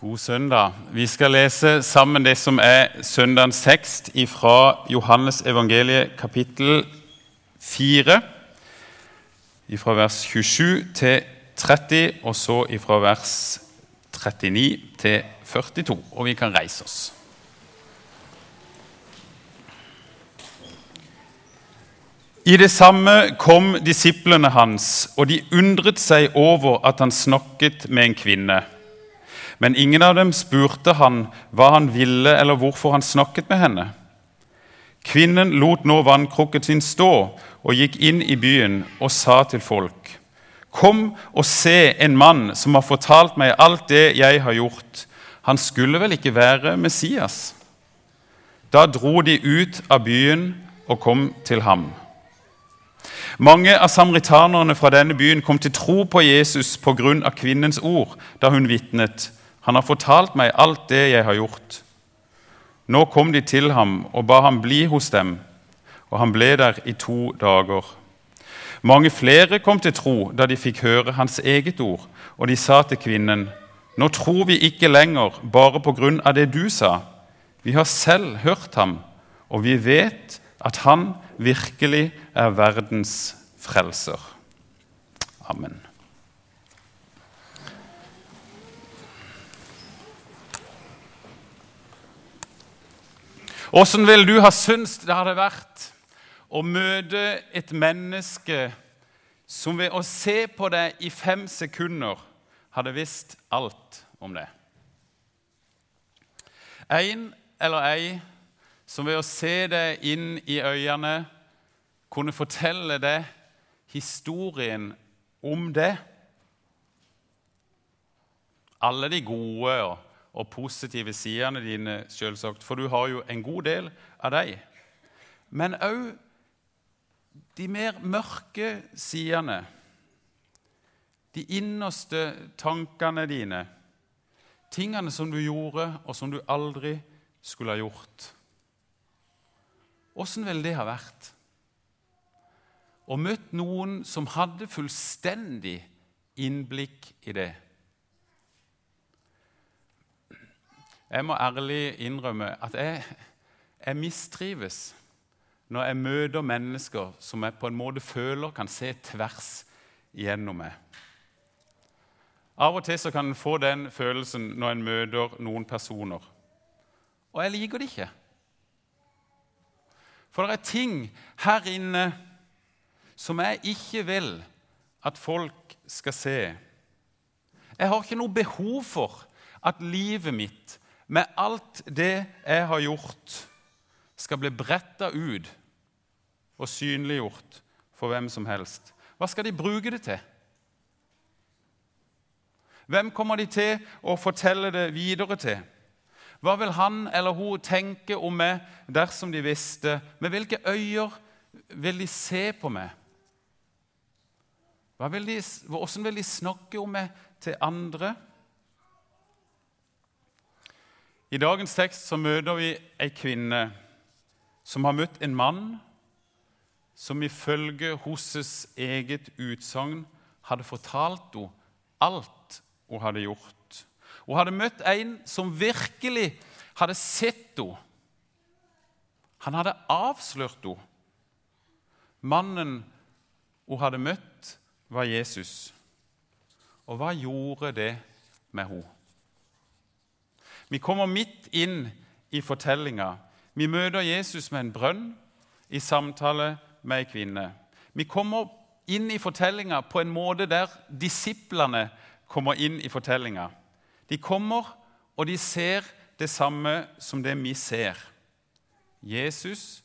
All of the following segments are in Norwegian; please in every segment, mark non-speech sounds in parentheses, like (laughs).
God søndag. Vi skal lese sammen det som er søndagens tekst fra Johannes evangeliet kapittel 4, fra vers 27 til 30, og så fra vers 39 til 42. Og vi kan reise oss. I det samme kom disiplene hans, og de undret seg over at han snakket med en kvinne. Men ingen av dem spurte han hva han ville, eller hvorfor han snakket med henne. Kvinnen lot nå vannkrukken sin stå og gikk inn i byen og sa til folk.: Kom og se en mann som har fortalt meg alt det jeg har gjort. Han skulle vel ikke være Messias? Da dro de ut av byen og kom til ham. Mange av samaritanerne fra denne byen kom til tro på Jesus pga. kvinnens ord da hun vitnet. Han har fortalt meg alt det jeg har gjort. Nå kom de til ham og ba ham bli hos dem, og han ble der i to dager. Mange flere kom til tro da de fikk høre hans eget ord, og de sa til kvinnen.: Nå tror vi ikke lenger bare på grunn av det du sa. Vi har selv hørt ham, og vi vet at han virkelig er verdens frelser. Amen. Åssen ville du ha syntes det hadde vært å møte et menneske som ved å se på deg i fem sekunder hadde visst alt om det? En eller ei som ved å se deg inn i øynene kunne fortelle deg historien om det. Alle de gode og og positive sidene dine, selvsagt, for du har jo en god del av dem. Men òg de mer mørke sidene, de innerste tankene dine, tingene som du gjorde, og som du aldri skulle ha gjort. Åssen ville det ha vært? Å møte noen som hadde fullstendig innblikk i det. Jeg må ærlig innrømme at jeg, jeg mistrives når jeg møter mennesker som jeg på en måte føler kan se tvers gjennom meg. Av og til så kan en få den følelsen når en møter noen personer. Og jeg liker det ikke. For det er ting her inne som jeg ikke vil at folk skal se. Jeg har ikke noe behov for at livet mitt med alt det jeg har gjort, skal bli bretta ut og synliggjort for hvem som helst. Hva skal de bruke det til? Hvem kommer de til å fortelle det videre til? Hva vil han eller hun tenke om meg dersom de visste? Med hvilke øyne vil de se på meg? Hvordan vil, de, hvordan vil de snakke om meg til andre? I dagens tekst så møter vi ei kvinne som har møtt en mann som ifølge hennes eget utsagn hadde fortalt henne alt hun hadde gjort. Hun hadde møtt en som virkelig hadde sett henne. Han hadde avslørt henne. Mannen hun hadde møtt, var Jesus. Og hva gjorde det med henne? Vi kommer midt inn i fortellinga. Vi møter Jesus med en brønn i samtale med ei kvinne. Vi kommer inn i fortellinga på en måte der disiplene kommer inn i fortellinga. De kommer, og de ser det samme som det vi ser. Jesus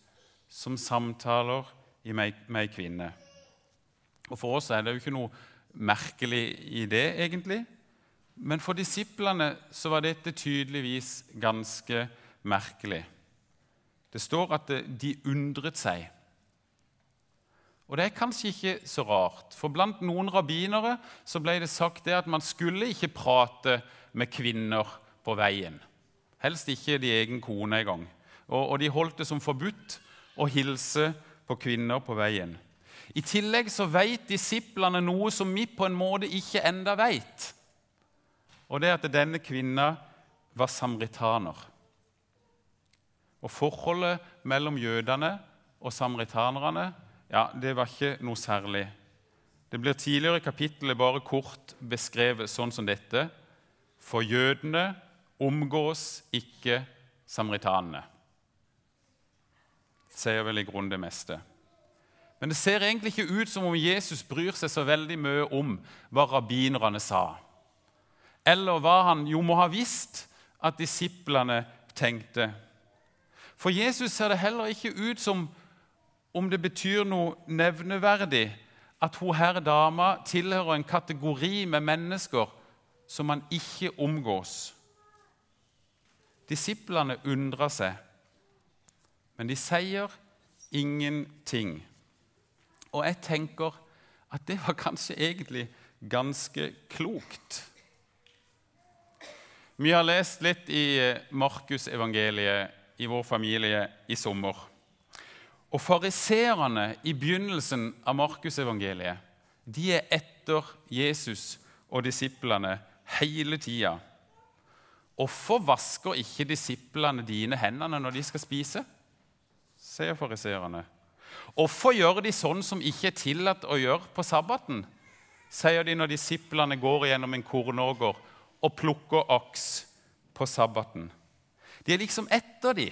som samtaler med ei kvinne. Og For oss er det jo ikke noe merkelig i det, egentlig. Men for disiplene så var dette tydeligvis ganske merkelig. Det står at de undret seg. Og Det er kanskje ikke så rart, for blant noen rabbinere så ble det sagt det at man skulle ikke prate med kvinner på veien. Helst ikke de egen kone engang. Og, og de holdt det som forbudt å hilse på kvinner på veien. I tillegg så vet disiplene noe som vi på en måte ikke enda vet. Og det er at denne kvinna var samritaner. Og forholdet mellom jødene og samaritanerne ja, det var ikke noe særlig. Det blir tidligere i kapittelet bare kort beskrevet sånn som dette. For jødene omgås ikke samaritanene. Det sier vel i grunnen det meste. Men det ser egentlig ikke ut som om Jesus bryr seg så veldig mye om hva rabbinerne sa, eller hva han jo må ha visst at disiplene tenkte. For Jesus ser det heller ikke ut som om det betyr noe nevneverdig at hun herre dama tilhører en kategori med mennesker som han ikke omgås. Disiplene undrer seg, men de sier ingenting. Og jeg tenker at det var kanskje egentlig ganske klokt. Vi har lest litt i Markusevangeliet i vår familie i sommer. Og Fariseerne i begynnelsen av Markusevangeliet de er etter Jesus og disiplene hele tida. Hvorfor vasker ikke disiplene dine hendene når de skal spise? sier fariseerne. Hvorfor gjør de sånn som ikke er tillatt å gjøre på sabbaten? sier de når disiplene går gjennom en kornåger og plukker aks på sabbaten. De er liksom etter de,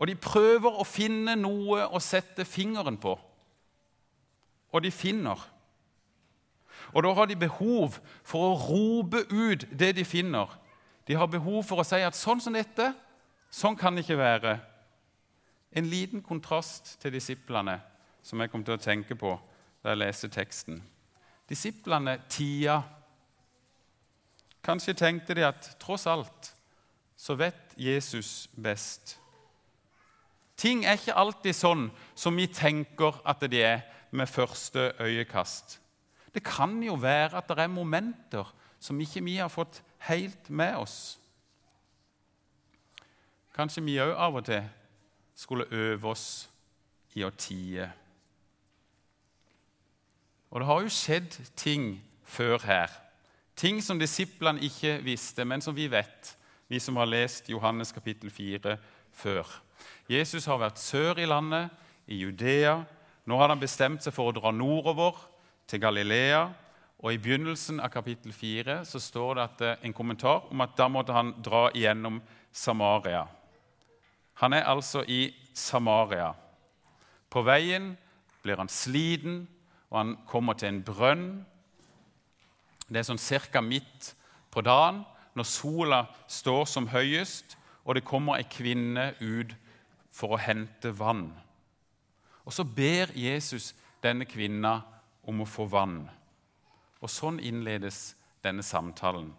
og de prøver å finne noe å sette fingeren på. Og de finner. Og da har de behov for å rope ut det de finner. De har behov for å si at sånn som dette, sånn kan det ikke være. En liten kontrast til disiplene som jeg kom til å tenke på da jeg leste teksten. Disiplene tida. Kanskje tenkte de at tross alt så vet Jesus best. Ting er ikke alltid sånn som vi tenker at de er med første øyekast. Det kan jo være at det er momenter som ikke vi har fått helt med oss. Kanskje vi òg av og til skulle øve oss i å tie. Og det har jo skjedd ting før her. Ting som disiplene ikke visste, men som vi vet, vi som har lest Johannes kapittel 4 før. Jesus har vært sør i landet, i Judea. Nå har han bestemt seg for å dra nordover, til Galilea. Og I begynnelsen av kapittel 4 så står det at, eh, en kommentar om at da måtte han dra igjennom Samaria. Han er altså i Samaria. På veien blir han sliten, og han kommer til en brønn. Det er sånn ca. midt på dagen, når sola står som høyest, og det kommer ei kvinne ut for å hente vann. Og så ber Jesus denne kvinna om å få vann. Og sånn innledes denne samtalen,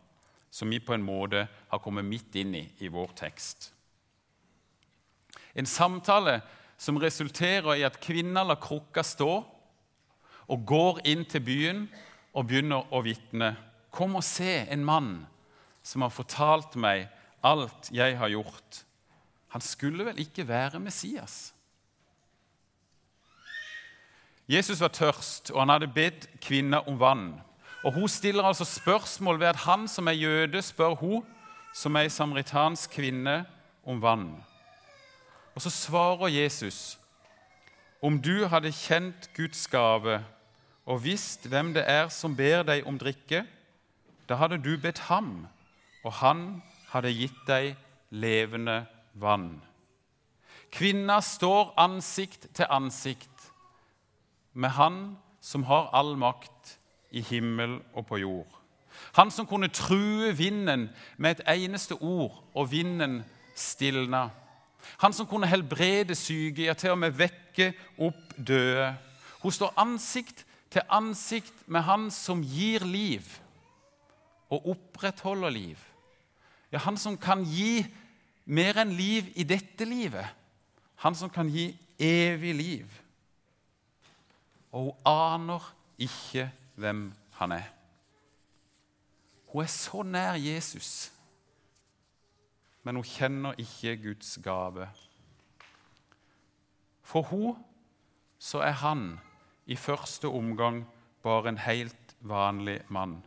som vi på en måte har kommet midt inn i i vår tekst. En samtale som resulterer i at kvinna lar krukka stå og går inn til byen og begynner å vitne. Kom og se en mann som har fortalt meg alt jeg har gjort. Han skulle vel ikke være Messias? Jesus var tørst, og han hadde bedt kvinna om vann. Og Hun stiller altså spørsmål ved at han som er jøde, spør hun, som er ei samaritansk kvinne, om vann. Og så svarer Jesus, om du hadde kjent Guds gave og visst hvem det er som ber deg om drikke, da hadde du bedt ham, og han hadde gitt deg levende vann. Kvinna står ansikt til ansikt med Han som har all makt i himmel og på jord. Han som kunne true vinden med et eneste ord, og vinden stilna. Han som kunne helbrede syke, ja, til og med vekke opp døde. Hun står ansikt til ansikt med Han som gir liv og opprettholder liv. Ja, Han som kan gi mer enn liv i dette livet. Han som kan gi evig liv. Og hun aner ikke hvem han er. Hun er så nær Jesus men hun kjenner ikke Guds gave. For hun så er han i første omgang bare en helt vanlig mann.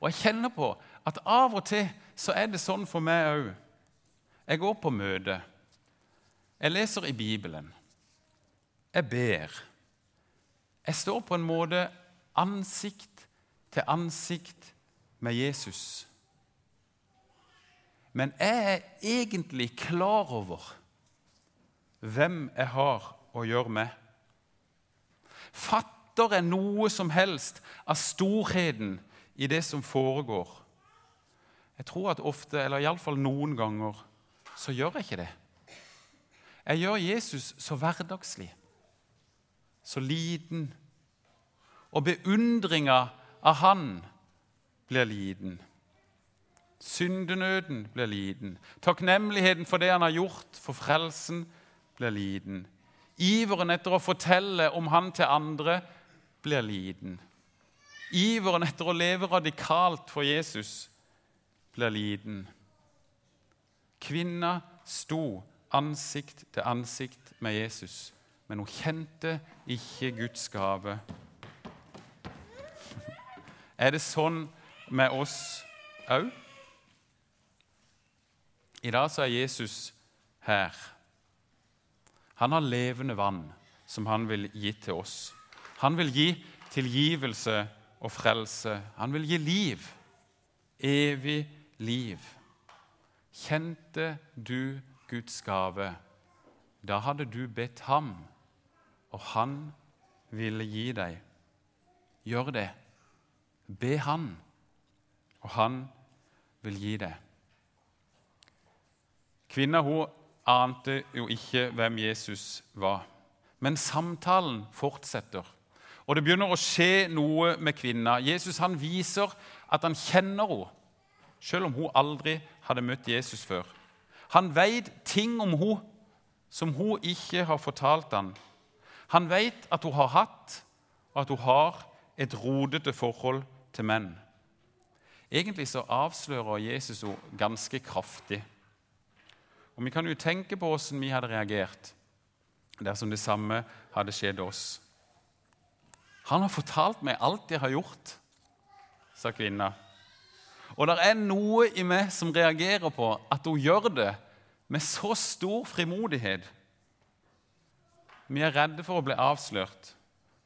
Og jeg kjenner på at av og til så er det sånn for meg òg. Jeg går på møte. Jeg leser i Bibelen. Jeg ber. Jeg står på en måte ansikt til ansikt med Jesus. Men jeg er egentlig klar over hvem jeg har å gjøre med. Fatter jeg noe som helst av storheten i det som foregår? Jeg tror at ofte, eller iallfall noen ganger, så gjør jeg ikke det. Jeg gjør Jesus så hverdagslig, så liten, og beundringa av han blir liten. Syndenøden blir liten. Takknemligheten for det han har gjort for frelsen, blir liten. Iveren etter å fortelle om han til andre blir liten. Iveren etter å leve radikalt for Jesus blir liten. Kvinna sto ansikt til ansikt med Jesus, men hun kjente ikke Guds gave. (laughs) Er det sånn med oss òg? I dag så er Jesus her. Han har levende vann som han vil gi til oss. Han vil gi tilgivelse og frelse. Han vil gi liv. Evig liv. Kjente du Guds gave? Da hadde du bedt ham, og han ville gi deg. Gjør det. Be Han, og Han vil gi deg. Kvinna hun ante jo ikke hvem Jesus var. Men samtalen fortsetter, og det begynner å skje noe med kvinna. Jesus han viser at han kjenner henne, selv om hun aldri hadde møtt Jesus før. Han vet ting om henne som hun ikke har fortalt han. Han vet at hun har hatt og at hun har et rodete forhold til menn. Egentlig så avslører Jesus henne ganske kraftig. Og Vi kan jo tenke på hvordan vi hadde reagert dersom det samme hadde skjedd oss. Han har fortalt meg alt jeg har gjort, sa kvinna. Og det er noe i meg som reagerer på at hun gjør det med så stor frimodighet. Vi er redde for å bli avslørt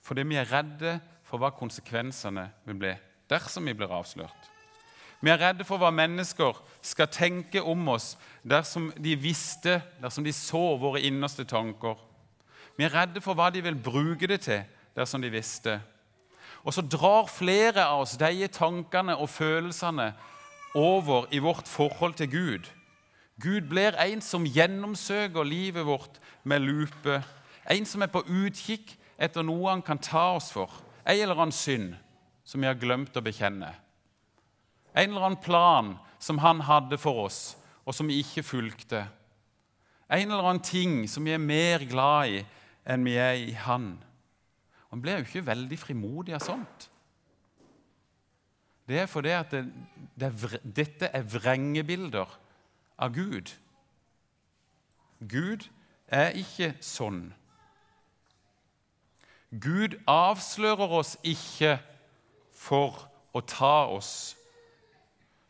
fordi vi er redde for hva konsekvensene vil bli dersom vi blir avslørt. Vi er redde for hva mennesker skal tenke om oss dersom de visste, dersom de så våre innerste tanker. Vi er redde for hva de vil bruke det til dersom de visste. Og så drar flere av oss de tankene og følelsene over i vårt forhold til Gud. Gud blir en som gjennomsøker livet vårt med lupe. En som er på utkikk etter noe han kan ta oss for. En eller annen synd som vi har glemt å bekjenne. En eller annen plan som han hadde for oss, og som vi ikke fulgte. En eller annen ting som vi er mer glad i enn vi er i han. Og Han blir jo ikke veldig frimodig av sånt. Det er fordi at det, det, dette er vrengebilder av Gud. Gud er ikke sånn. Gud avslører oss ikke for å ta oss.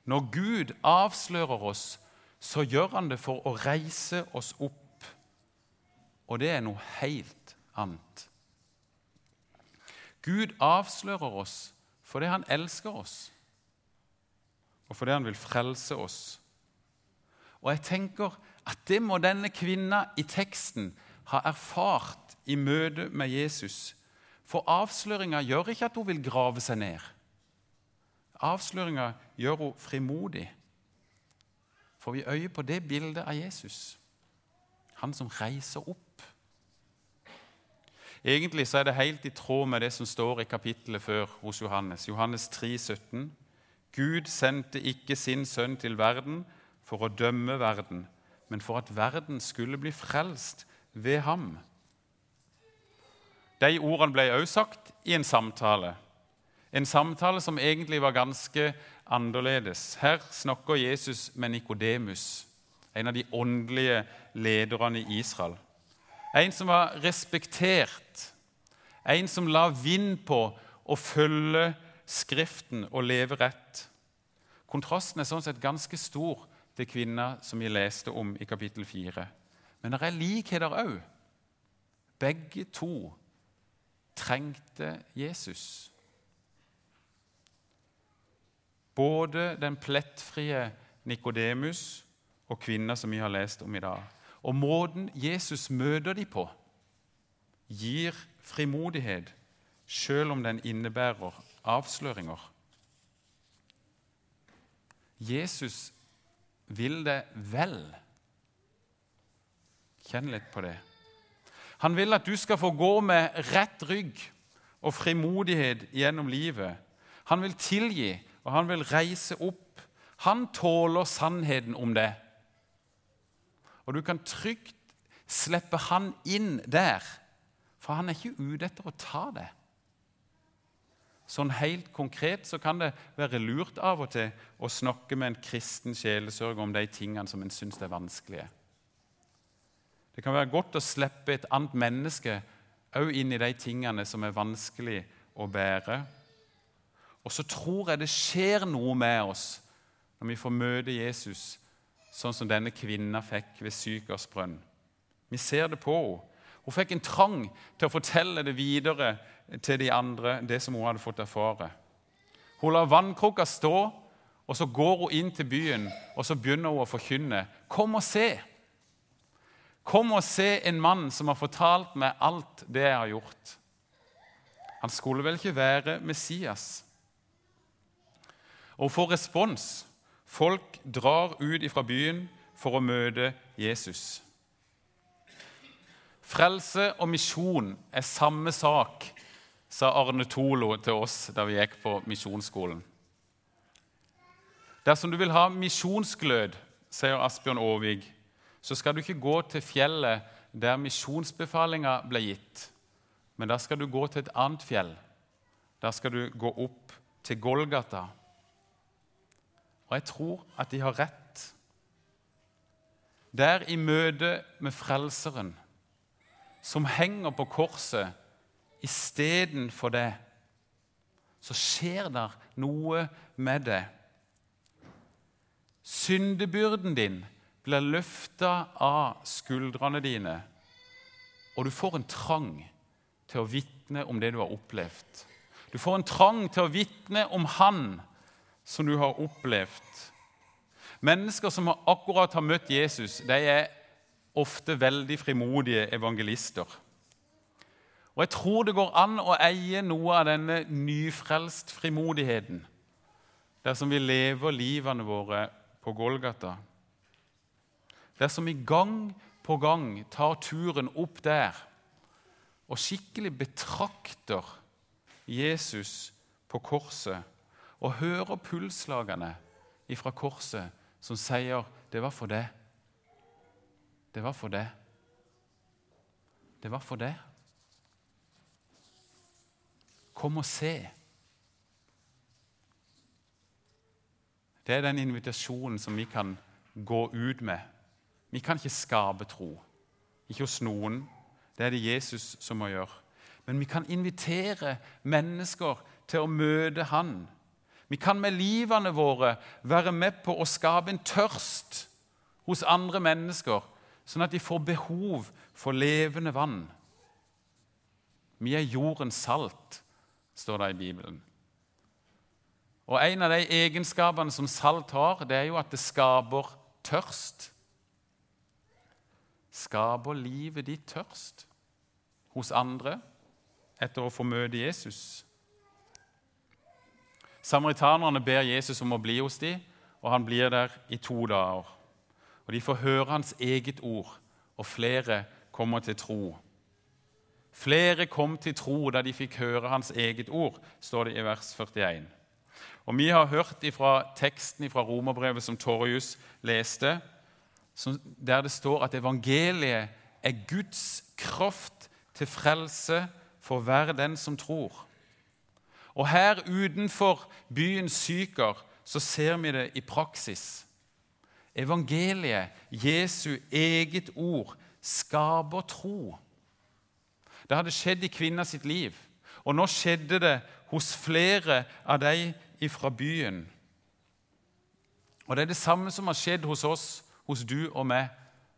Når Gud avslører oss, så gjør han det for å reise oss opp. Og det er noe helt annet. Gud avslører oss fordi han elsker oss, og fordi han vil frelse oss. Og jeg tenker at det må denne kvinna i teksten ha erfart i møte med Jesus. For avsløringa gjør ikke at hun vil grave seg ned. Avsløringa gjør hun frimodig. Får vi øye på det bildet av Jesus, han som reiser opp. Egentlig så er det helt i tråd med det som står i kapittelet før hos Johannes. Johannes 3, 17. Gud sendte ikke sin sønn til verden for å dømme verden, men for at verden skulle bli frelst ved ham. De ordene ble også sagt i en samtale. En samtale som egentlig var ganske annerledes. Her snakker Jesus med Nikodemus, en av de åndelige lederne i Israel. En som var respektert, en som la vind på å følge Skriften og leve rett. Kontrasten er sånn sett ganske stor til kvinna som vi leste om i kapittel 4. Men det er likheter òg. Begge to trengte Jesus. Både den plettfrie Nikodemus og kvinner som vi har lest om i dag. Og måten Jesus møter dem på, gir frimodighet, selv om den innebærer avsløringer. Jesus vil det vel. Kjenn litt på det. Han vil at du skal få gå med rett rygg og frimodighet gjennom livet. Han vil tilgi, og han vil reise opp. Han tåler sannheten om det. Og du kan trygt slippe han inn der, for han er ikke ute etter å ta det. Sånn helt konkret så kan det være lurt av og til å snakke med en kristen sjelesørger om de tingene som en syns er vanskelige. Det kan være godt å slippe et annet menneske òg inn i de tingene som er vanskelig å bære. Og så tror jeg det skjer noe med oss når vi får møte Jesus, sånn som denne kvinna fikk ved Sykers brønn. Vi ser det på henne. Hun fikk en trang til å fortelle det videre til de andre, det som hun hadde fått erfare. Hun lar vannkrukka stå, og så går hun inn til byen og så begynner hun å forkynne. Kom og se! Kom og se en mann som har fortalt meg alt det jeg har gjort. Han skulle vel ikke være Messias? Og får respons. Folk drar ut fra byen for å møte Jesus. Frelse og misjon er samme sak, sa Arne Tolo til oss da vi gikk på misjonsskolen. Dersom du vil ha misjonsglød, sier Asbjørn Aarvig, så skal du ikke gå til fjellet der misjonsbefalinga ble gitt, men da skal du gå til et annet fjell. Der skal du gå opp til Golgata. Og jeg tror at de har rett. Der i møte med Frelseren som henger på korset istedenfor det, så skjer det noe med det. Syndebyrden din blir løfta av skuldrene dine, og du får en trang til å vitne om det du har opplevd. Du får en trang til å vitne om Han som du har opplevd. Mennesker som akkurat har møtt Jesus, de er ofte veldig frimodige evangelister. Og Jeg tror det går an å eie noe av denne nyfrelst frimodigheten dersom vi lever livene våre på Golgata. Dersom vi gang på gang tar turen opp der og skikkelig betrakter Jesus på korset og hører pulsslagene ifra korset som sier 'det var for det'. Det var for det. Det var for det. Kom og se. Det er den invitasjonen som vi kan gå ut med. Vi kan ikke skape tro. Ikke hos noen. Det er det Jesus som må gjøre. Men vi kan invitere mennesker til å møte Han. Vi kan med livene våre være med på å skape en tørst hos andre mennesker sånn at de får behov for levende vann. Vi er jordens salt, står det i Bibelen. Og En av de egenskapene som salt har, det er jo at det skaper tørst. Skaper livet ditt tørst hos andre etter å få møte Jesus? Samaritanerne ber Jesus om å bli hos dem, og han blir der i to dager. Og De får høre hans eget ord, og flere kommer til tro. Flere kom til tro da de fikk høre hans eget ord, står det i vers 41. Og Vi har hørt fra teksten fra romerbrevet som Torjus leste, der det står at evangeliet er Guds kraft til frelse for hver den som tror. Og her utenfor byens Syker så ser vi det i praksis. Evangeliet, Jesu eget ord, skaper tro. Det hadde skjedd i kvinna sitt liv, og nå skjedde det hos flere av de fra byen. Og Det er det samme som har skjedd hos oss, hos du og meg,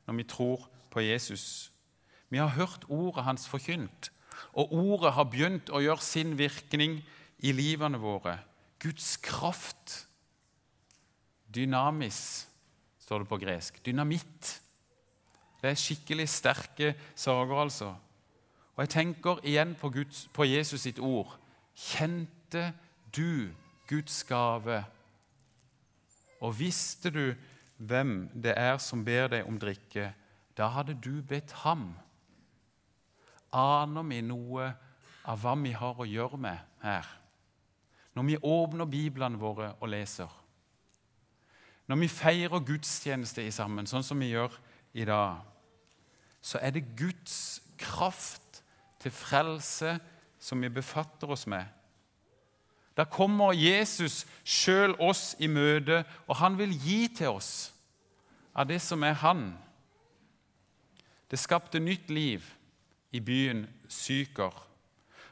når vi tror på Jesus. Vi har hørt ordet hans forkynt, og ordet har begynt å gjøre sin virkning i livene våre. Guds kraft. Dynamis, står det på gresk. Dynamitt. Det er skikkelig sterke saker, altså. Og jeg tenker igjen på, Guds, på Jesus sitt ord. Kjente du Guds gave? Og visste du hvem det er som ber deg om drikke, da hadde du bedt ham. Aner vi noe av hva vi har å gjøre med her? Når vi åpner Biblene våre og leser. Når vi feirer gudstjeneste sammen, sånn som vi gjør i dag, så er det Guds kraft til frelse som vi befatter oss med. Da kommer Jesus sjøl oss i møte, og han vil gi til oss av det som er han. Det skapte nytt liv i byen Syker.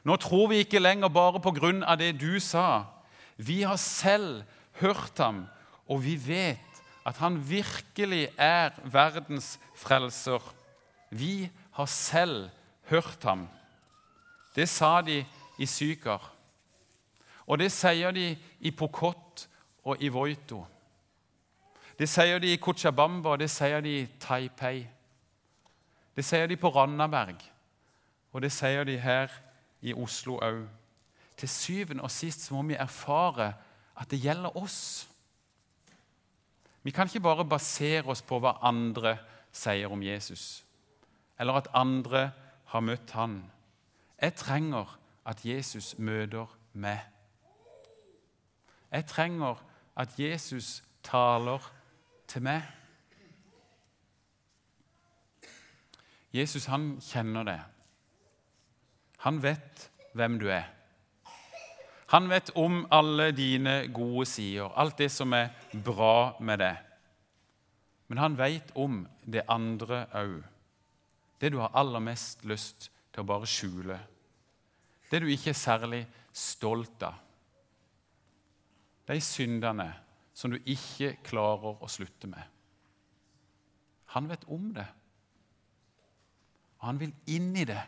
Nå tror vi ikke lenger bare på grunn av det du sa. Vi har selv hørt ham, og vi vet at han virkelig er verdens frelser. Vi har selv hørt ham. Det sa de i Syker. Og det sier de i Pokot og i Voito. Det sier de i Cochabamba, og det sier de i Taipei. Det sier de på Randaberg, og det sier de her i Oslo òg. Til syvende og sist må vi erfare at det gjelder oss. Vi kan ikke bare basere oss på hva andre sier om Jesus, eller at andre har møtt han. Jeg trenger at Jesus møter meg. Jeg trenger at Jesus taler til meg. Jesus han kjenner det. Han vet hvem du er. Han vet om alle dine gode sider, alt det som er bra med deg. Men han vet om det andre òg. Det du har aller mest lyst til å bare skjule. Det du ikke er særlig stolt av de syndene som du ikke klarer å slutte med. Han vet om det, og han vil inn i det.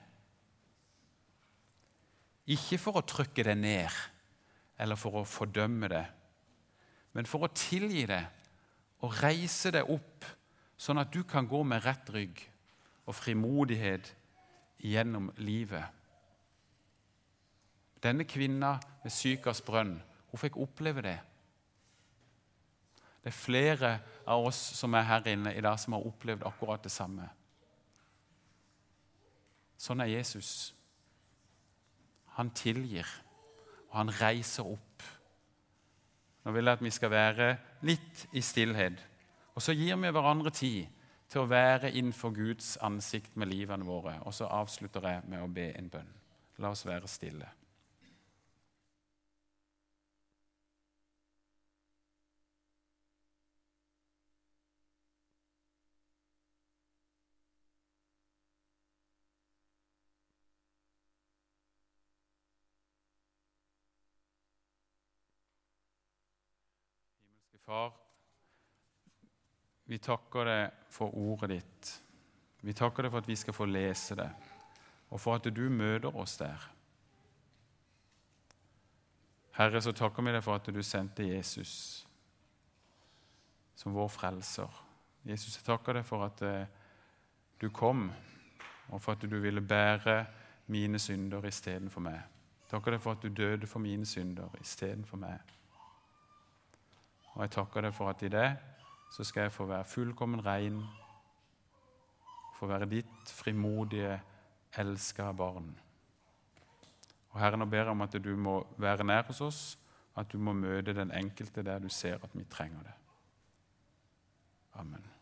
Ikke for å trykke det ned eller for å fordømme det, men for å tilgi det og reise det opp, sånn at du kan gå med rett rygg og frimodighet gjennom livet. Denne kvinna ved Sykars brønn hun fikk oppleve det. Det er flere av oss som er her inne i dag, som har opplevd akkurat det samme. Sånn er Jesus. Han tilgir, og han reiser opp. Nå vil jeg at vi skal være litt i stillhet. Og så gir vi hverandre tid til å være innenfor Guds ansikt med livene våre. Og så avslutter jeg med å be en bønn. La oss være stille. Far, vi takker deg for ordet ditt. Vi takker deg for at vi skal få lese det, og for at du møter oss der. Herre, så takker vi deg for at du sendte Jesus som vår frelser. Jesus, jeg takker deg for at eh, du kom, og for at du ville bære mine synder istedenfor meg. Takker deg for at du døde for mine synder istedenfor meg. Og jeg takker deg for at i det så skal jeg få være fullkommen rein, få være ditt frimodige, elska barn. Og Herre, nå ber jeg om at du må være nær hos oss, at du må møte den enkelte der du ser at vi trenger det. Amen.